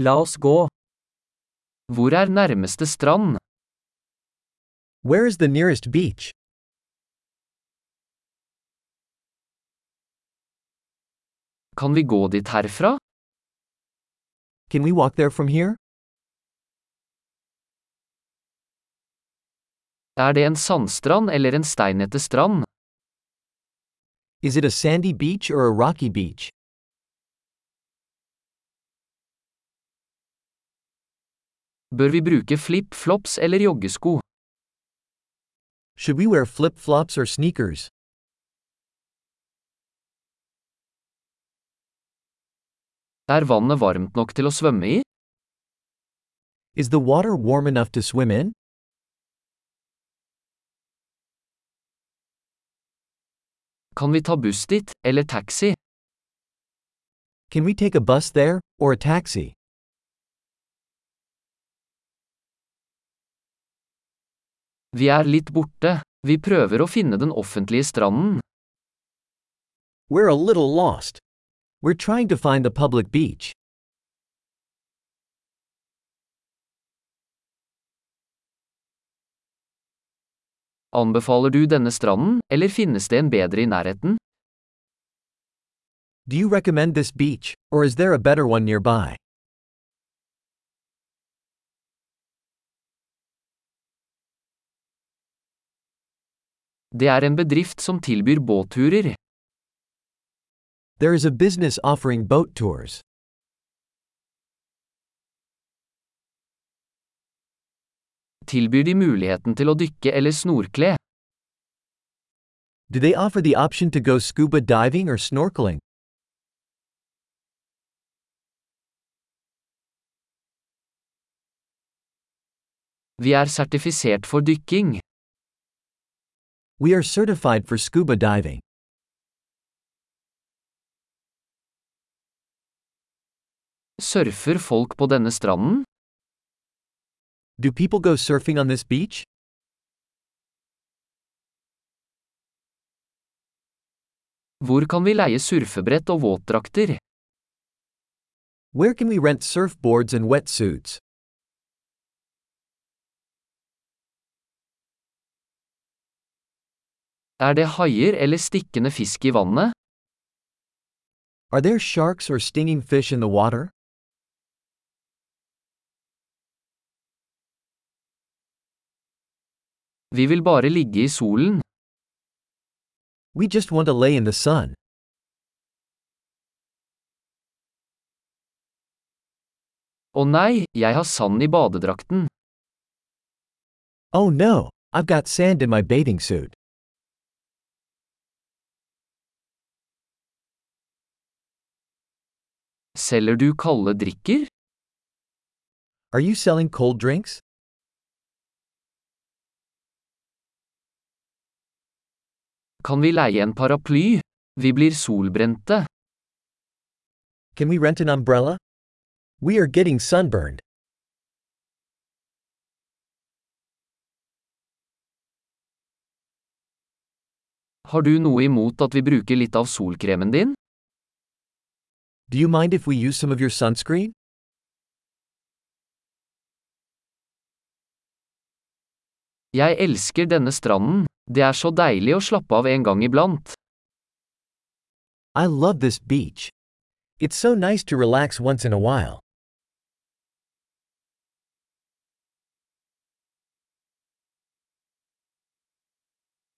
La oss gå. Hvor er nærmeste strand? Where is the nearest beach? Kan vi gå dit herfra? Can we walk there from here? Er det en sandstrand eller en steinete strand? Is it a sandy beach or a rocky beach? Bør vi bruke flip-flops eller joggesko? Should we wear flip flops or sneakers? Er vannet varmt nok til å svømme i? Is the water warm enough to swim in? Kan vi ta buss dit, eller taxi? Can we take a bus there, or a taxi? Vi er litt borte. Vi prøver å finne den offentlige stranden. We're a little lost. We're trying to find the public beach. Anbefaler du denne stranden, eller finnes det en bedre i nærheten? Do you recommend this beach, or is there a better one nearby? Det er en bedrift som tilbyr båtturer. There is a business offering boat tours. Tilbyr de muligheten til å dykke eller snorkle? Do they offer the option to go scuba diving or snorkeling? Vi er sertifisert for dykking. We are certified for scuba diving. Surfer folk på denne stranden? Do people go surfing on this beach? Hvor kan vi leie surfebrett og våtdrakter? Where can we rent surfboards and wetsuits? Er det haier eller stikkende fisk i vannet? Are there sharks or stinging fish in the water? Vi vil bare ligge i solen. We just want to lay in the sun. Å nei, jeg har sand i badedrakten. Oh no, I've got sand in my bathing suit. Selger du kalde drikker? Are you selling cold drinks? Kan vi leie en paraply? Vi blir solbrente. Can we rent an umbrella? We are getting sunburned. Har du noe imot at vi bruker litt av solkremen din? Do you mind if we use some of your sunscreen? Jeg elsker denne stranden. Det er så deilig å slappe av en gang iblant. I love this beach. It's so nice to relax once in a while.